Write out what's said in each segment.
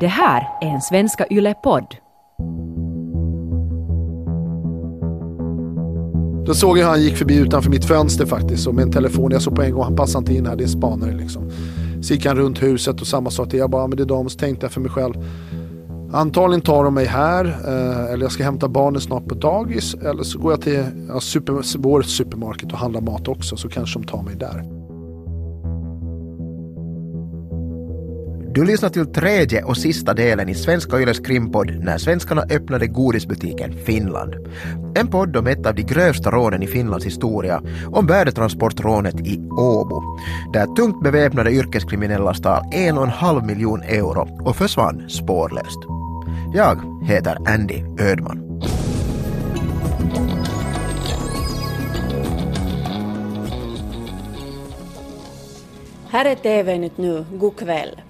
Det här är en Svenska Yle-podd. Då såg jag han gick förbi utanför mitt fönster faktiskt och med en telefon. Jag såg på en gång, han passade inte in här, det är en spanare liksom. Så gick han runt huset och samma sak till. Jag bara, men det är de. Så tänkte jag för mig själv. Antagligen tar de mig här eh, eller jag ska hämta barnen snart på dagis. Eller så går jag till ja, super, vår supermarket och handlar mat också så kanske de tar mig där. Du lyssnar till tredje och sista delen i Svenska Yles krimpodd när svenskarna öppnade godisbutiken Finland. En podd om ett av de grövsta rånen i Finlands historia, om värdetransportrånet i Åbo, där tungt beväpnade yrkeskriminella stal en och en halv miljon euro och försvann spårlöst. Jag heter Andy Ödman. Här är TV-nytt nu. God kväll.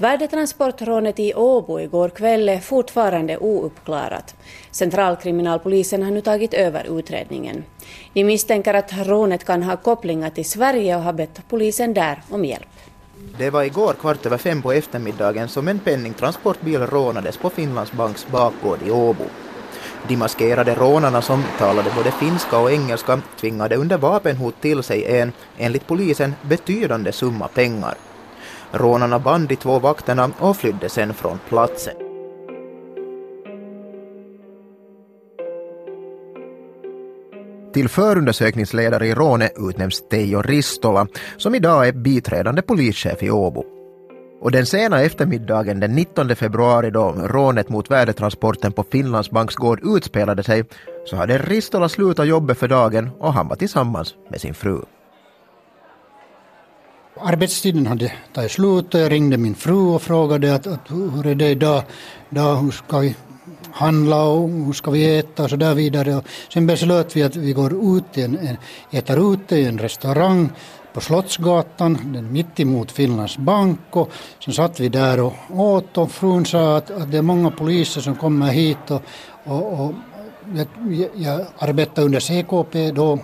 Värdetransportrånet i Åbo igår kväll är fortfarande ouppklarat. Centralkriminalpolisen har nu tagit över utredningen. De misstänker att rånet kan ha kopplingar till Sverige och har bett polisen där om hjälp. Det var igår kvart över fem på eftermiddagen som en penningtransportbil rånades på Finlands Banks bakgård i Åbo. De maskerade rånarna som talade både finska och engelska tvingade under vapenhot till sig en, enligt polisen, betydande summa pengar. Rånarna band de två vakterna och flydde sen från platsen. Till förundersökningsledare i rånet utnämns Teijo Ristola som idag är biträdande polischef i Åbo. Och den sena eftermiddagen den 19 februari då rånet mot värdetransporten på Finlandsbanks gård utspelade sig så hade Ristola slutat jobbet för dagen och han var tillsammans med sin fru. Arbetstiden hade tagit slut och jag ringde min fru och frågade att, att hur är det idag, idag hur ska vi handla och hur ska vi äta och så där vidare. Och sen beslöt vi att vi går ut, i en, en, äter ute i en restaurang på Slottsgatan, den mitt emot Finlands bank. Och sen satt vi där och åt och frun sa att, att det är många poliser som kommer hit och, och, och jag, jag arbetade under CKP då,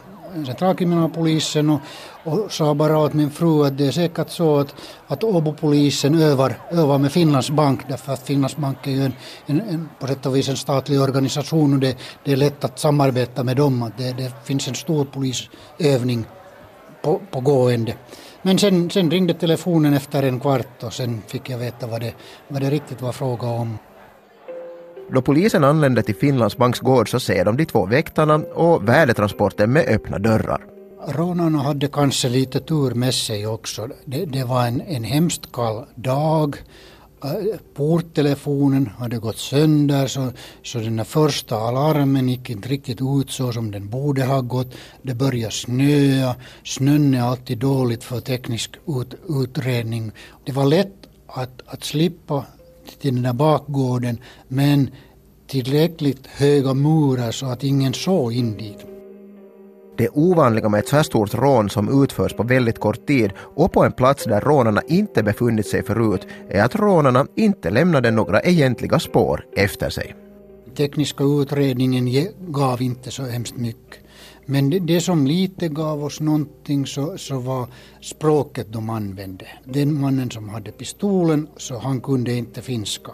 centralkriminalpolisen och, och sa bara åt min fru att det är säkert så att, att Åbopolisen övar, övar med Finlands bank därför att Finlands bank är ju en, en, en, på sätt och vis en statlig organisation och det, det är lätt att samarbeta med dem. Att det, det finns en stor polisövning på, på gående. Men sen, sen ringde telefonen efter en kvart och sen fick jag veta vad det, vad det riktigt var fråga om. Då polisen anlände till Finlands banks gård så ser de de två väktarna och värdetransporten med öppna dörrar. Rånarna hade kanske lite tur med sig också. Det, det var en, en hemskt kall dag. Eh, porttelefonen hade gått sönder så, så den första alarmen gick inte riktigt ut så som den borde ha gått. Det började snöa. Snön är alltid dåligt för teknisk ut, utredning. Det var lätt att, att slippa till den där bakgården men tillräckligt höga murar så att ingen såg in dit. Det ovanliga med ett så här stort rån som utförs på väldigt kort tid och på en plats där rånarna inte befunnit sig förut är att rånarna inte lämnade några egentliga spår efter sig. Tekniska utredningen gav inte så hemskt mycket. Men det, som lite gav oss någonting så, så var språket de använde. Den mannen som hade pistolen, så han kunde inte finska.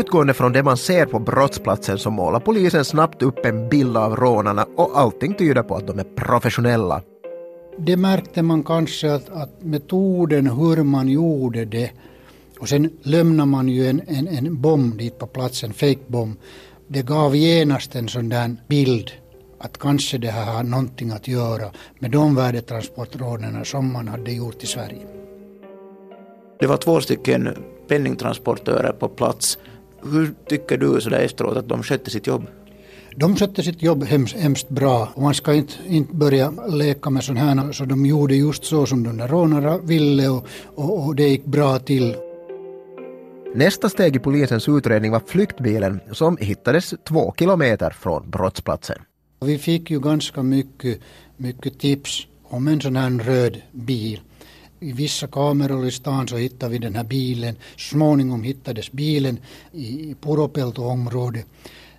Utgående från det man ser på brottsplatsen så målar polisen snabbt upp en bild av rånarna och allting tyder på att de är professionella. Det märkte man kanske att, att metoden hur man gjorde det och sen lämnar man ju en, en, en bomb dit på platsen, fake bomb. Det gav genast en sån där bild att kanske det här har någonting att göra med de värdetransportrånen som man hade gjort i Sverige. Det var två stycken penningtransportörer på plats. Hur tycker du så där efteråt att de skötte sitt jobb? De skötte sitt jobb hemskt, hemskt bra och man ska inte, inte börja leka med sådana här, så de gjorde just så som de där rånarna ville och, och, och det gick bra till. Nästa steg i polisens utredning var flyktbilen som hittades två kilometer från brottsplatsen. Vi fick ju ganska mycket, mycket tips om en sån här röd bil. I vissa kameror i stan så hittade vi den här bilen. Småningom hittades bilen i Puropelto-området.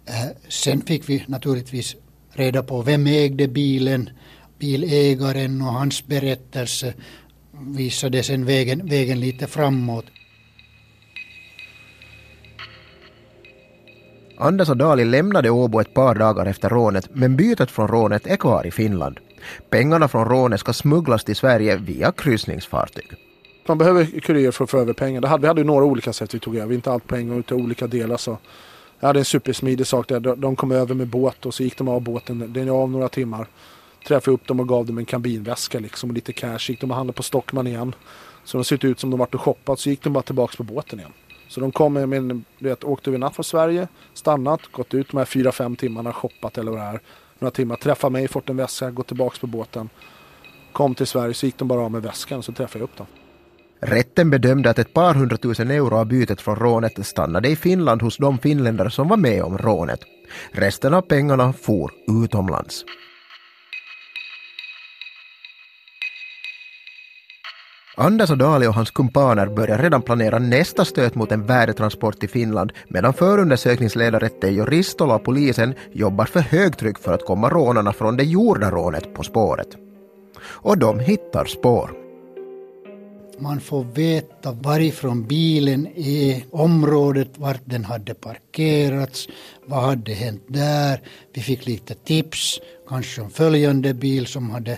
Eh, sen fick vi naturligtvis reda på vem ägde bilen. Bilägaren och hans berättelse visade sen vägen, vägen lite framåt. Anders och Dali lämnade Åbo ett par dagar efter rånet men bytet från rånet är kvar i Finland. Pengarna från rånet ska smugglas till Sverige via kryssningsfartyg. Man behöver kurir för att få över pengar. Det hade, vi hade ju några olika sätt vi tog över, inte allt på en gång utan olika delar. Så jag hade en supersmidig sak där. De kom över med båt och så gick de av båten. Den är av några timmar. Träffade upp dem och gav dem en kabinväska liksom och lite cash. Gick de och handlade på Stockman igen. Så de såg ut som de varit och shoppat. Så gick de bara tillbaka på båten igen. Så de kom med en, vet, åkte över natt från Sverige, stannat, gått ut de här fyra fem timmarna, shoppat eller vad det är. Några timmar, träffade mig, fått en väska, gått tillbaka på båten. Kom till Sverige så gick de bara av med väskan så träffade jag upp dem. Rätten bedömde att ett par hundratusen euro av bytet från rånet stannade i Finland hos de finländare som var med om rånet. Resten av pengarna for utomlands. Anders och Dali och hans kumpaner börjar redan planera nästa stöt mot en värdetransport till Finland medan förundersökningsledare Teijo Ristola och polisen jobbar för högtryck för att komma rånarna från det gjorda rånet på spåret. Och de hittar spår. Man får veta varifrån bilen är, området, vart den hade parkerats, vad hade hänt där. Vi fick lite tips, kanske om följande bil som hade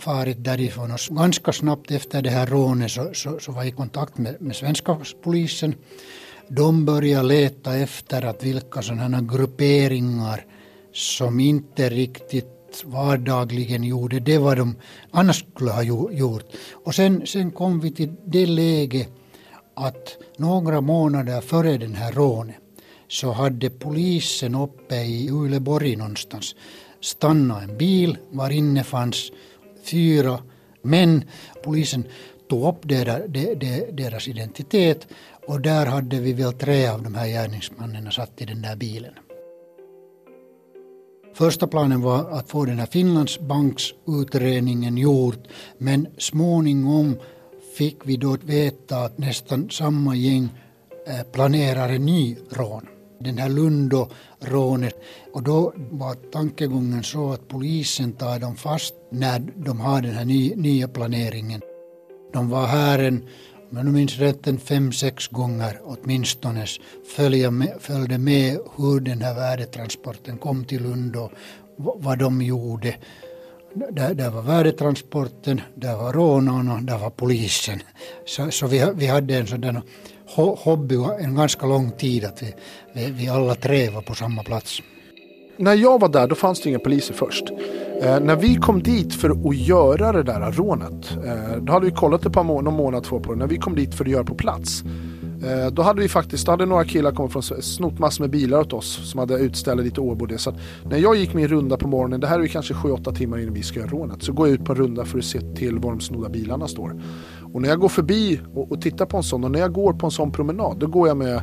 farit därifrån. Och ganska snabbt efter det här rånet så, så, så var jag i kontakt med, med svenska polisen. De började leta efter att vilka sådana grupperingar som inte riktigt vardagligen gjorde det var de annars skulle ha gjort. Och sen, sen kom vi till det läge att några månader före den här rånet så hade polisen uppe i Uleborg någonstans stannat en bil var inne fanns fyra män. Polisen tog upp deras identitet och där hade vi väl tre av de här gärningsmännen satt i den där bilen. Första planen var att få den här Finlandsbanksutredningen gjord men småningom fick vi då veta att nästan samma gäng eh, planerar en ny rån. Den här Lundorånet, Och då var tankegången så att polisen tar dem fast när de har den här nya planeringen. De var här en om jag nu minns rätt en fem, sex gånger åtminstone följde med, följde med hur den här värdetransporten kom till Lund och vad de gjorde. Där, där var värdetransporten, där var rånarna, där var polisen. Så, så vi, vi hade en sådan hobby en ganska lång tid att vi, vi, vi alla tre var på samma plats. När jag var där då fanns det inga poliser först. Eh, när vi kom dit för att göra det där rånet, eh, då hade vi kollat ett par må någon månad två på det. När vi kom dit för att göra på plats, eh, då hade vi faktiskt, då hade några killar kommit från snott massor med bilar åt oss som hade utställda lite Åbo det. Så när jag gick min runda på morgonen, det här är ju kanske 7-8 timmar innan vi ska göra rånet, så går jag ut på en runda för att se till var de snodda bilarna står. Och när jag går förbi och, och, tittar på en sån och när jag går på en sån promenad då går jag med,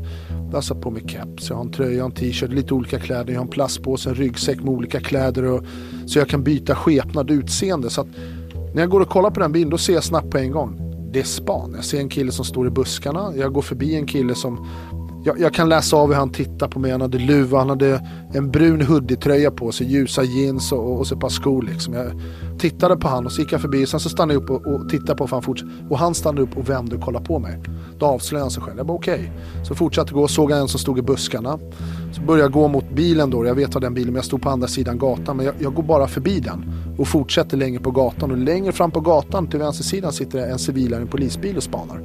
alltså på mig keps, jag har en tröja, en t-shirt, lite olika kläder, jag har en plastpåse, en ryggsäck med olika kläder och, så jag kan byta skepnad utseende. Så att när jag går och kollar på den bilen då ser jag snabbt på en gång. Det är span. Jag ser en kille som står i buskarna. Jag går förbi en kille som jag, jag, kan läsa av hur han tittar på mig. Han hade luva, han hade en brun hoodie-tröja på sig, ljusa jeans och, och så ett par skor. Liksom. Jag tittade på han och så gick jag förbi. Sen så stannade jag upp och, och tittade på för han fortsatte. Och han stannade upp och vände och kollade på mig. Då avslöjade han sig själv. Jag bara okej. Okay. Så fortsatte gå, såg jag en som stod i buskarna. Så började jag gå mot bilen då. Jag vet vad den bilen men jag stod på andra sidan gatan. Men jag, jag går bara förbi den och fortsätter längre på gatan. Och längre fram på gatan till vänstersidan sitter en civilare i en polisbil och spanar.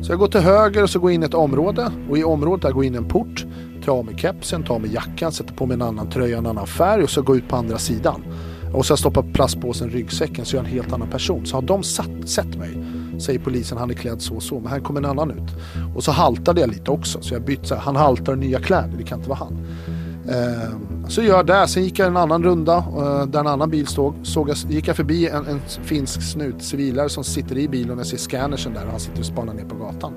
Så jag går till höger och så går in i ett område och i området där går in en port. Tar av mig kepsen, tar av mig jackan, sätter på mig en annan tröja, en annan färg och så går jag ut på andra sidan. Och så har jag stoppat plastpåsen i ryggsäcken så jag är en helt annan person. Så har de satt, sett mig, säger polisen, han är klädd så och så, men här kommer en annan ut. Och så haltade jag lite också, så jag bytte så här, han haltar nya kläder, det kan inte vara han. Eh, så gör jag det, sen gick jag en annan runda eh, där en annan bil stod. Såg jag, gick jag förbi en, en finsk snut, civilare som sitter i bilen och jag ser scannersen där och han sitter och spanar ner på gatan.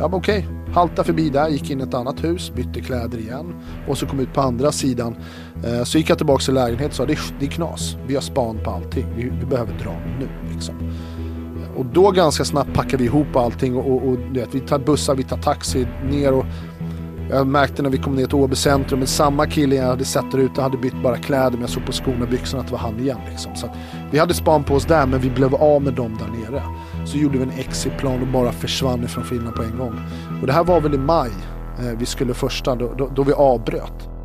Jag bara okej, okay. halta förbi där, gick in i ett annat hus, bytte kläder igen och så kom ut på andra sidan. Eh, så gick jag tillbaka till lägenheten och sa det är, det är knas, vi har span på allting, vi, vi behöver dra nu liksom. Och då ganska snabbt packade vi ihop allting och, och, och vet, vi tar bussar, vi tar taxi ner och jag märkte när vi kom ner till Åby centrum, men samma kille jag hade sett där ute hade bytt bara kläder, men jag såg på skorna och byxorna att det var han igen. Liksom. Så vi hade span på oss där, men vi blev av med dem där nere. Så gjorde vi en exitplan och bara försvann ifrån Finland på en gång. Och det här var väl i maj eh, vi skulle första, då, då, då vi avbröt.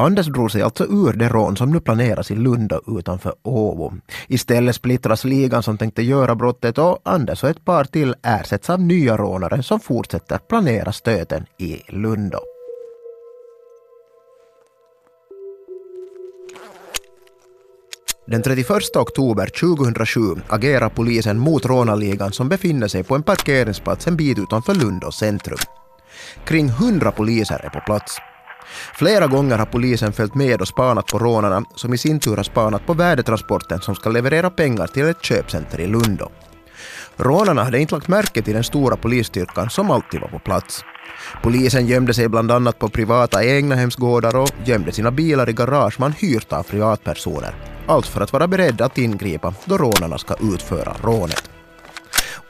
Anders drog sig alltså ur det rån som nu planeras i Lunda utanför Åbo. Istället splittras ligan som tänkte göra brottet och Anders och ett par till ersätts av nya rånare som fortsätter planera stöten i Lunda. Den 31 oktober 2007 agerar polisen mot rånarligan som befinner sig på en parkeringsplats en bit utanför Lundo centrum. Kring 100 poliser är på plats. Flera gånger har polisen följt med och spanat på rånarna som i sin tur har spanat på värdetransporten som ska leverera pengar till ett köpcenter i Lundo. Rånarna hade inte lagt märke till den stora polisstyrkan som alltid var på plats. Polisen gömde sig bland annat på privata egnahemsgårdar och gömde sina bilar i garage man hyrt av privatpersoner. Allt för att vara beredda att ingripa då rånarna ska utföra rånet.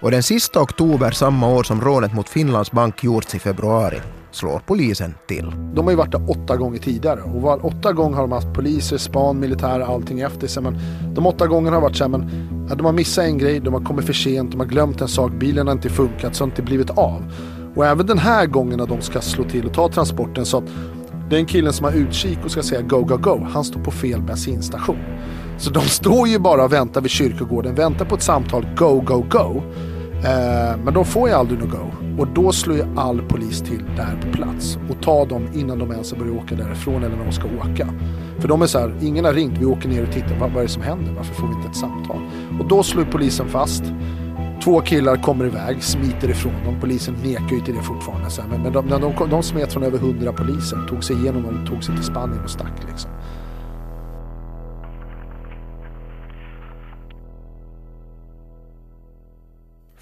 Och den sista oktober samma år som rånet mot Finlands bank gjorts i februari slår polisen till. De har ju varit där åtta gånger tidigare och var, åtta gånger har de haft poliser, span, militär, allting efter sig. Men de åtta gångerna har varit så här, men ja, de har missat en grej, de har kommit för sent, de har glömt en sak, bilen har inte funkat, så har inte blivit av. Och även den här gången när de ska slå till och ta transporten så att den killen som har utkik och ska säga go, go, go, han står på fel bensinstation. Så de står ju bara och väntar vid kyrkogården, väntar på ett samtal, go, go, go. Eh, men de får ju aldrig något go. Och då slår ju all polis till där på plats och tar dem innan de ens har börjat åka därifrån eller när de ska åka. För de är så här, ingen har ringt, vi åker ner och tittar, vad, vad är det som händer? Varför får vi inte ett samtal? Och då slår polisen fast. Två killar kommer iväg, smiter ifrån dem. Polisen nekar ju till det fortfarande. Så här, men de, de, de, de smet från över hundra poliser, tog sig igenom dem, tog sig till Spanien och stack liksom.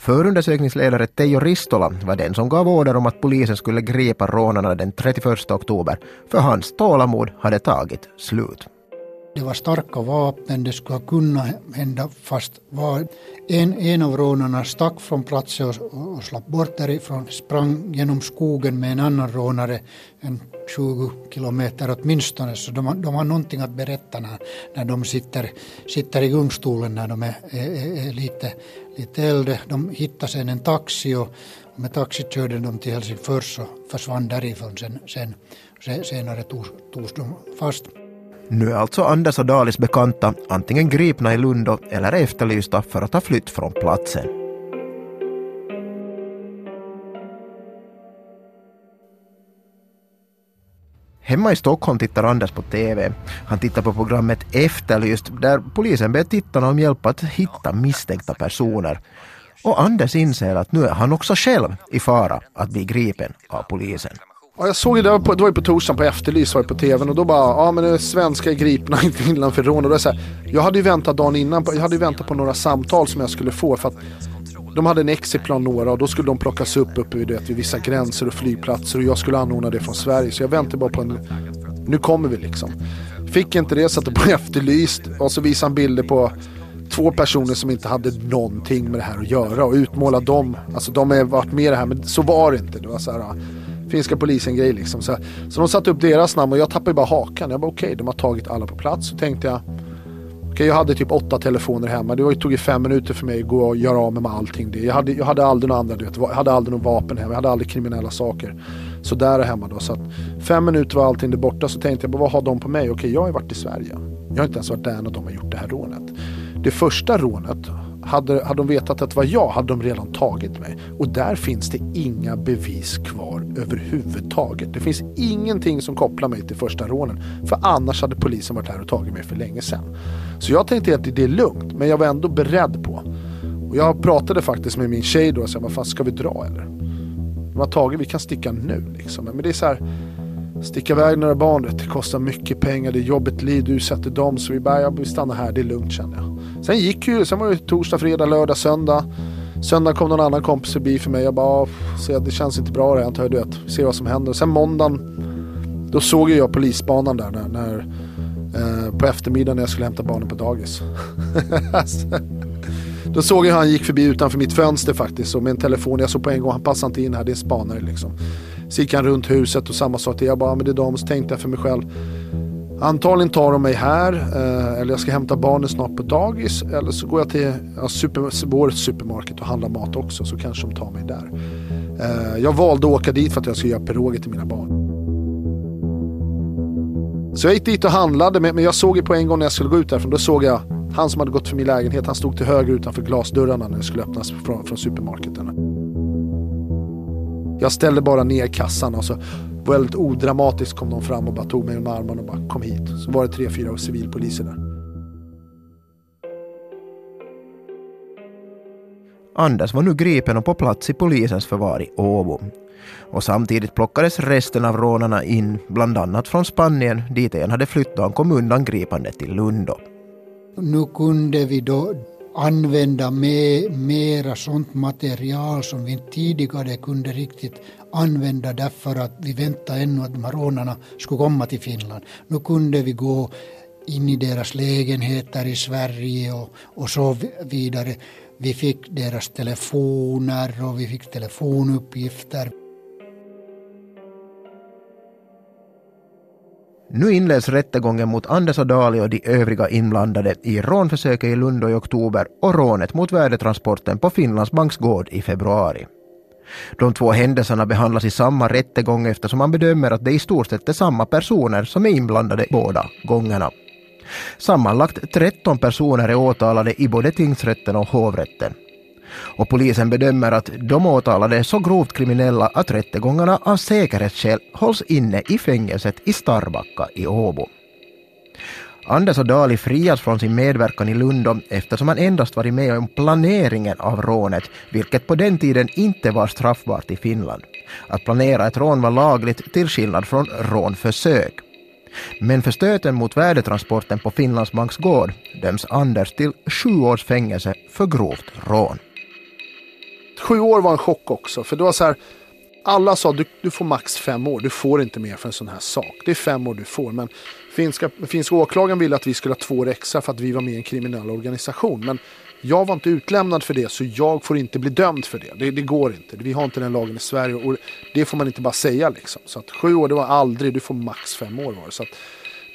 Förundersökningsledare Teijo Ristola var den som gav order om att polisen skulle gripa rånarna den 31 oktober, för hans tålamod hade tagit slut. Det var starka vapen, det skulle kunna hända fast var en, en av rånarna stack från platsen och, och slapp bort därifrån, sprang genom skogen med en annan rånare, en 20 kilometer åtminstone, så de, de har någonting att berätta när, när de sitter, sitter i gungstolen när de är, är, är lite, lite äldre. De hittade sen en taxi och, med taxi körde de till Helsingfors och försvann därifrån. Sen, sen, senare togs, togs de fast. Nu är alltså Anders och Dalis bekanta antingen gripna i Lundo eller efterlysta för att ha flytt från platsen. Hemma i Stockholm tittar Anders på TV. Han tittar på programmet Efterlyst där polisen ber tittarna om hjälp att hitta misstänkta personer. Och Anders inser att nu är han också själv i fara att bli gripen av polisen. Ja, jag såg ju, det var, på, det var ju på torsdagen på Efterlyst var det på tvn och då bara, ja men det är svenska gripna i Finland för rån. Och då så här, jag hade ju väntat dagen innan, på, jag hade ju väntat på några samtal som jag skulle få för att de hade en exitplan några och då skulle de plockas upp uppe vid, vid vissa gränser och flygplatser och jag skulle anordna det från Sverige. Så jag väntade bara på en, nu kommer vi liksom. Fick inte det, satte på Efterlyst och så visade han bilder på två personer som inte hade någonting med det här att göra och utmåla dem. Alltså de har varit med i det här men så var det inte. Det var så här, äh, finska polisen-grej liksom. Så, så de satte upp deras namn och jag tappade bara hakan. Jag bara okej, okay, de har tagit alla på plats. Så tänkte jag, okay, jag hade typ åtta telefoner hemma. Det tog ju fem minuter för mig att gå och göra av mig med allting. Jag hade, jag hade aldrig några andra, du vet, jag hade aldrig något vapen hemma. Jag hade aldrig kriminella saker. Så där hemma då. Så att fem minuter var allting där borta. Så tänkte jag, vad har de på mig? Okej, okay, jag har ju varit i Sverige. Jag har inte ens varit där när de har gjort det här rånet. Det första rånet hade, hade de vetat att det var jag hade de redan tagit mig. Och där finns det inga bevis kvar överhuvudtaget. Det finns ingenting som kopplar mig till första rånen. För annars hade polisen varit här och tagit mig för länge sedan. Så jag tänkte att det är lugnt, men jag var ändå beredd på. Och jag pratade faktiskt med min tjej då och sa, vad fan ska vi dra eller? De har tagit, vi kan sticka nu liksom. Men det är så här, sticka iväg några barn, det kostar mycket pengar, det är jobbigt liv, du sätter dem. Så vi bara, jag vi stannar här, det är lugnt känner jag. Sen gick ju, sen var det torsdag, fredag, lördag, söndag. Söndag kom någon annan kompis förbi för mig. Jag bara, se, det känns inte bra det här. Jag du vet, se vad som händer. Sen måndagen, då såg jag polisbanan där när, när eh, på eftermiddagen när jag skulle hämta barnen på dagis. då såg jag hur han gick förbi utanför mitt fönster faktiskt och med en telefon. Jag såg på en gång, han passade inte in här, det är en spanare liksom. Så gick han runt huset och samma sak till. Jag bara, men det är de. Så tänkte jag för mig själv. Antagligen tar de mig här eh, eller jag ska hämta barnen snart på dagis eller så går jag till ja, super, vår supermarket och handlar mat också så kanske de tar mig där. Eh, jag valde att åka dit för att jag skulle göra piroger till mina barn. Så jag gick dit och handlade men jag såg ju på en gång när jag skulle gå ut därifrån då såg jag han som hade gått för min lägenhet han stod till höger utanför glasdörrarna när det skulle öppnas från, från supermarketen. Jag ställde bara ner kassan och så väldigt odramatiskt kom de fram och bara tog mig under armarna och bara kom hit. Så var det tre, fyra civilpoliser där. Anders var nu gripen och på plats i polisens förvar i Åbo. Och samtidigt plockades resten av rånarna in, bland annat från Spanien dit en hade flyttat och han kom undan gripandet till Lundo. Nu kunde vi då använda mer, mera sånt material som vi tidigare kunde riktigt använda därför att vi väntade ännu att de här rånarna skulle komma till Finland. Nu kunde vi gå in i deras lägenheter i Sverige och, och så vidare. Vi fick deras telefoner och vi fick telefonuppgifter. Nu inleds rättegången mot Anders Adali och de övriga inblandade i rånförsöket i Lund i oktober och rånet mot värdetransporten på Finlands Banks gård i februari. De två händelserna behandlas i samma rättegång eftersom man bedömer att det i stort sett är samma personer som är inblandade båda gångerna. Sammanlagt 13 personer är åtalade i både tingsrätten och hovrätten. Och polisen bedömer att de åtalade är så grovt kriminella att rättegångarna av säkerhetsskäl hålls inne i fängelset i Starbacka i Åbo. Anders och Dali frias från sin medverkan i Lundom eftersom han endast varit med om planeringen av rånet, vilket på den tiden inte var straffbart i Finland. Att planera ett rån var lagligt till skillnad från rånförsök. Men för stöten mot värdetransporten på Finlands Banks gård döms Anders till sju års fängelse för grovt rån. Sju år var en chock också, för det var så här, alla sa du, du får max fem år, du får inte mer för en sån här sak. Det är fem år du får, men finska, finska åklagaren ville att vi skulle ha två år extra för att vi var med i en kriminell organisation. Men jag var inte utlämnad för det, så jag får inte bli dömd för det. Det, det går inte. Vi har inte den lagen i Sverige och det får man inte bara säga liksom. Så att sju år, det var aldrig, du får max fem år var det. Så att,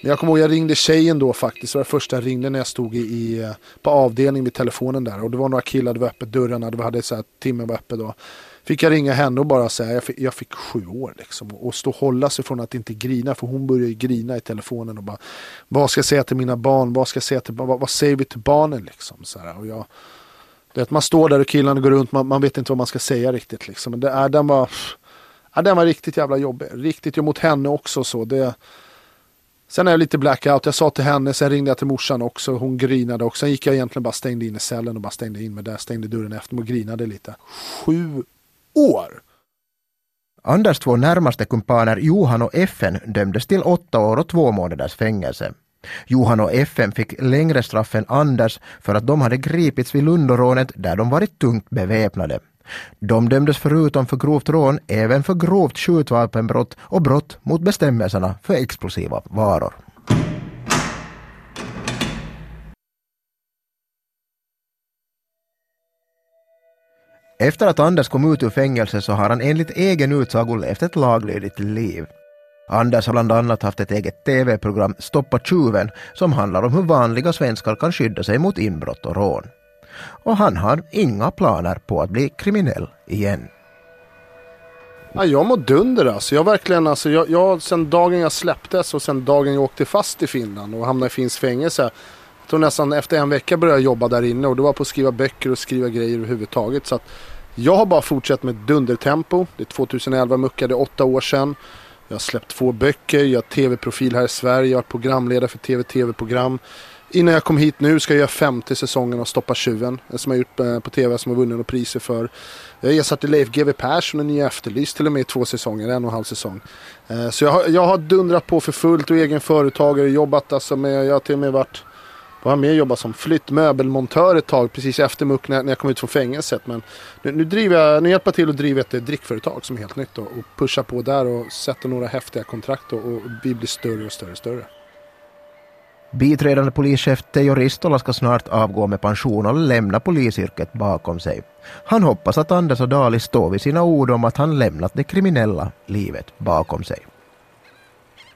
jag kommer ihåg, jag ringde tjejen då faktiskt. Det var det första jag ringde när jag stod i, på avdelningen vid telefonen där. Och det var några killar, det var öppet dörrarna, det hade så här, timmen var öppet då fick jag ringa henne och bara säga jag fick, jag fick sju år liksom. Och stå och hålla sig från att inte grina. För hon började grina i telefonen och bara vad ska jag säga till mina barn? Vad ska jag säga till vad, vad säger vi till barnen liksom? Så här, och jag, det man står där och killarna går runt, man, man vet inte vad man ska säga riktigt liksom. Men det, äh, den, var, äh, den var riktigt jävla jobbig. Riktigt mot henne också så. Det, Sen är jag lite blackout. Jag sa till henne, sen ringde jag till morsan också. Hon grinade också. Sen gick jag egentligen bara stängde in i cellen och bara stängde in mig där. Stängde dörren efter mig och grinade lite. Sju år. Anders två närmaste kumpaner Johan och FN dömdes till åtta år och två månaders fängelse. Johan och FN fick längre straff än Anders för att de hade gripits vid Lundorånet där de varit tungt beväpnade. De dömdes förutom för grovt rån även för grovt skjutvapenbrott och brott mot bestämmelserna för explosiva varor. Efter att Anders kom ut ur fängelse så har han enligt egen utsago levt ett laglydigt liv. Anders har bland annat haft ett eget TV-program, Stoppa tjuven, som handlar om hur vanliga svenskar kan skydda sig mot inbrott och rån. Och han har inga planer på att bli kriminell igen. Ja, jag mår dunder alltså. Jag verkligen alltså, jag, jag, sen dagen jag släpptes och sen dagen jag åkte fast i Finland och hamnade i finsk fängelse. Jag tror nästan efter en vecka började jag jobba där inne och det var på att skriva böcker och skriva grejer överhuvudtaget. Så att jag har bara fortsatt med dundertempo. Det är 2011 muckade åtta år sedan. Jag har släppt två böcker, jag har tv-profil här i Sverige, jag har programledare för tv-tv-program. Innan jag kom hit nu ska jag göra femte säsongen av Stoppa tjuven. Eh, som jag gjort eh, på tv som jag vunnit några priser för. Jag har ersatt Leif GW Persson och Nya Efterlyst till och med i två säsonger, en och en halv säsong. Eh, så jag har, jag har dundrat på för fullt och egen företagare, jobbat alltså med, jag har till och med varit var han mer jobbat som flyttmöbelmontör ett tag precis efter muck när, när jag kom ut från fängelset. Men nu, nu, driver jag, nu hjälper jag till att driva ett drickföretag som är helt nytt och, och pushar på där och sätter några häftiga kontrakt och, och vi blir större och större och större. Biträdande polischef Teijo Ristola ska snart avgå med pension och lämna polisyrket bakom sig. Han hoppas att Anders och Dali står vid sina ord om att han lämnat det kriminella livet bakom sig.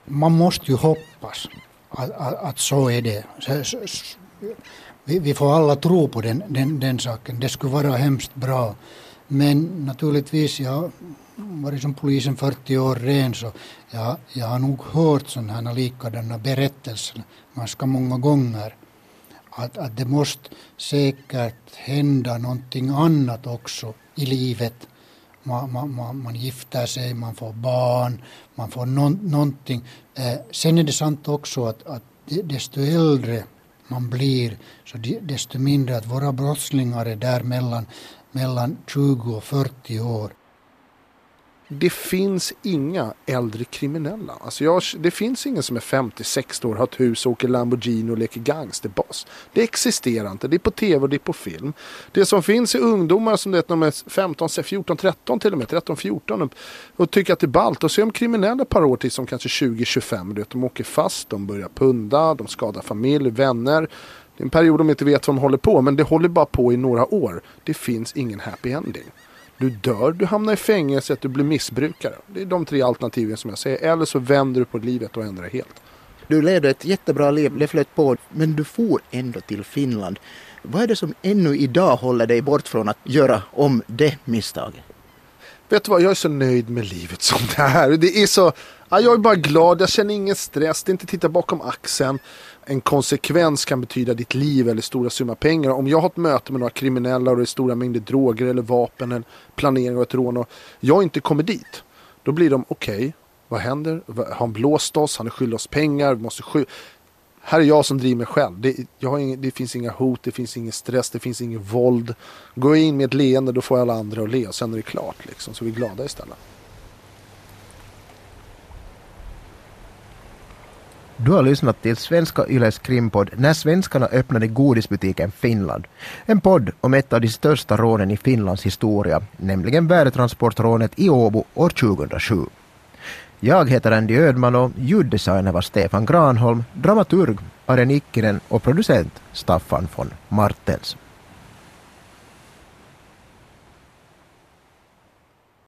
Man måste ju hoppas att, att, att så är det. Så, så, vi, vi, får alla tro på den, den, den saken. Det skulle vara hemskt bra. Men naturligtvis, jag har varit som polisen 40 år ren så jag, jag har nog hört sådana här likadana berättelser ganska många gånger. Att, att det måste säkert hända någonting annat också i livet. Man, man, man, man gifter sig, man får barn, man får no, någonting. Eh, sen är det sant också att, att desto äldre man blir så desto mindre att våra brottslingar är där mellan, mellan 20 och 40 år det finns inga äldre kriminella. Alltså jag, det finns ingen som är 50-60 år, har ett hus, åker Lamborghini och leker gangsterboss. Det existerar inte. Det är på tv och det är på film. Det som finns är ungdomar som det, de är 15, 14, 13 till och med, 13, 14 och tycker att det är ballt. Och så är de kriminella ett par år till som kanske 20-25. De åker fast, de börjar punda, de skadar familj, vänner. Det är en period de inte vet vad de håller på men det håller bara på i några år. Det finns ingen happy ending. Du dör, du hamnar i fängelse, du blir missbrukare. Det är de tre alternativen som jag säger. Eller så vänder du på livet och ändrar helt. Du levde ett jättebra liv, det flöt på, men du for ändå till Finland. Vad är det som ännu idag håller dig bort från att göra om det misstaget? Vet du vad, jag är så nöjd med livet som det är. Det är så, ja, jag är bara glad, jag känner ingen stress, det är inte titta bakom axeln en konsekvens kan betyda ditt liv eller stora summa pengar. Om jag har ett möte med några kriminella och det är stora mängder droger eller vapen eller planering av ett rån och jag inte kommer dit. Då blir de okej, okay, vad händer? Har han blåst oss? Han är skyldig oss pengar? Vi måste sky här är jag som driver mig själv. Det, ing, det, finns inga hot, det finns ingen stress, det finns ingen våld. Går jag in med ett leende, då får alla andra att le och sen är det klart. Liksom, så vi är glada istället. Du har lyssnat till Svenska Yles krimpodd När svenskarna öppnade godisbutiken Finland. En podd om ett av de största rånen i Finlands historia, nämligen värdetransportrånet i Åbo år 2007. Jag heter Andy Ödman och ljuddesigner var Stefan Granholm, dramaturg Arjen Ikkinen och producent Staffan von Martens.